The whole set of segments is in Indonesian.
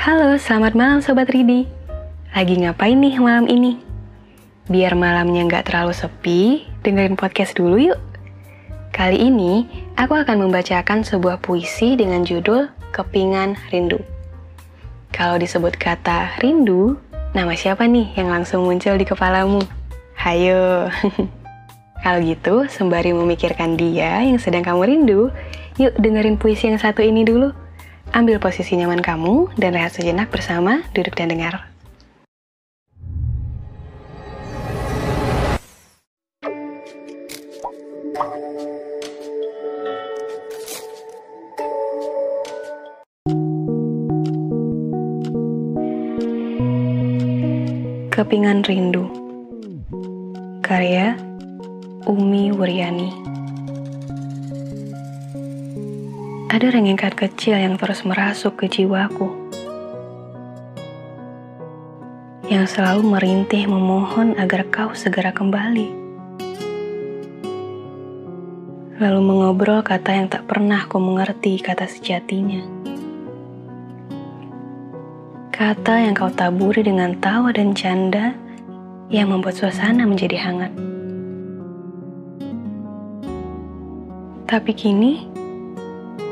Halo, selamat malam Sobat Ridi. Lagi ngapain nih malam ini? Biar malamnya nggak terlalu sepi, dengerin podcast dulu yuk. Kali ini, aku akan membacakan sebuah puisi dengan judul Kepingan Rindu. Kalau disebut kata rindu, nama siapa nih yang langsung muncul di kepalamu? Hayo. Kalau gitu, sembari memikirkan dia yang sedang kamu rindu, yuk dengerin puisi yang satu ini dulu. Ambil posisi nyaman kamu dan rehat sejenak bersama duduk dan dengar. Kepingan Rindu Karya Umi Wuryani Ada rengengkat kecil yang terus merasuk ke jiwaku. Yang selalu merintih memohon agar kau segera kembali. Lalu mengobrol kata yang tak pernah ku mengerti kata sejatinya. Kata yang kau taburi dengan tawa dan canda yang membuat suasana menjadi hangat. Tapi kini,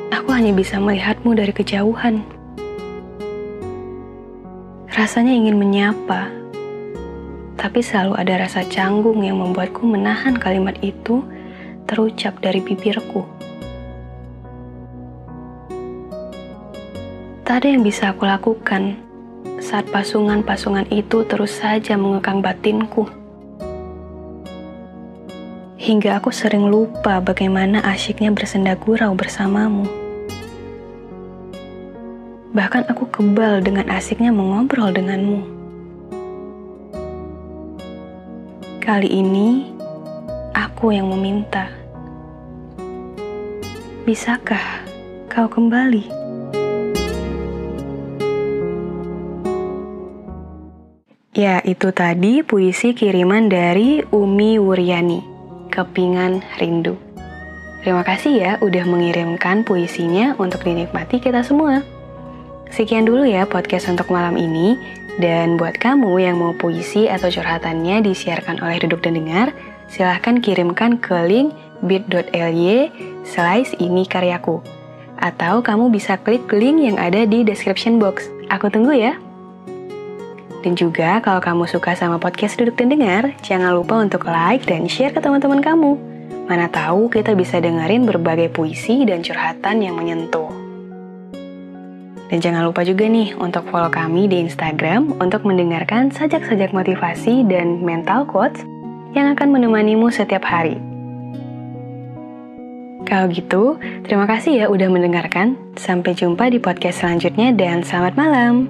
aku hanya bisa melihatmu dari kejauhan. Rasanya ingin menyapa, tapi selalu ada rasa canggung yang membuatku menahan kalimat itu terucap dari bibirku. Tak ada yang bisa aku lakukan saat pasungan-pasungan itu terus saja mengekang batinku. Hingga aku sering lupa bagaimana asyiknya bersenda gurau bersamamu. Bahkan aku kebal dengan asiknya mengobrol denganmu. Kali ini, aku yang meminta. Bisakah kau kembali? Ya, itu tadi puisi kiriman dari Umi Wuryani, Kepingan Rindu. Terima kasih ya udah mengirimkan puisinya untuk dinikmati kita semua. Sekian dulu ya podcast untuk malam ini. Dan buat kamu yang mau puisi atau curhatannya disiarkan oleh Duduk dan Dengar, silahkan kirimkan ke link bit.ly slice ini karyaku. Atau kamu bisa klik link yang ada di description box. Aku tunggu ya. Dan juga kalau kamu suka sama podcast Duduk dan Dengar, jangan lupa untuk like dan share ke teman-teman kamu. Mana tahu kita bisa dengerin berbagai puisi dan curhatan yang menyentuh. Dan jangan lupa juga nih untuk follow kami di Instagram untuk mendengarkan sajak-sajak motivasi dan mental quotes yang akan menemanimu setiap hari. Kalau gitu, terima kasih ya udah mendengarkan. Sampai jumpa di podcast selanjutnya dan selamat malam.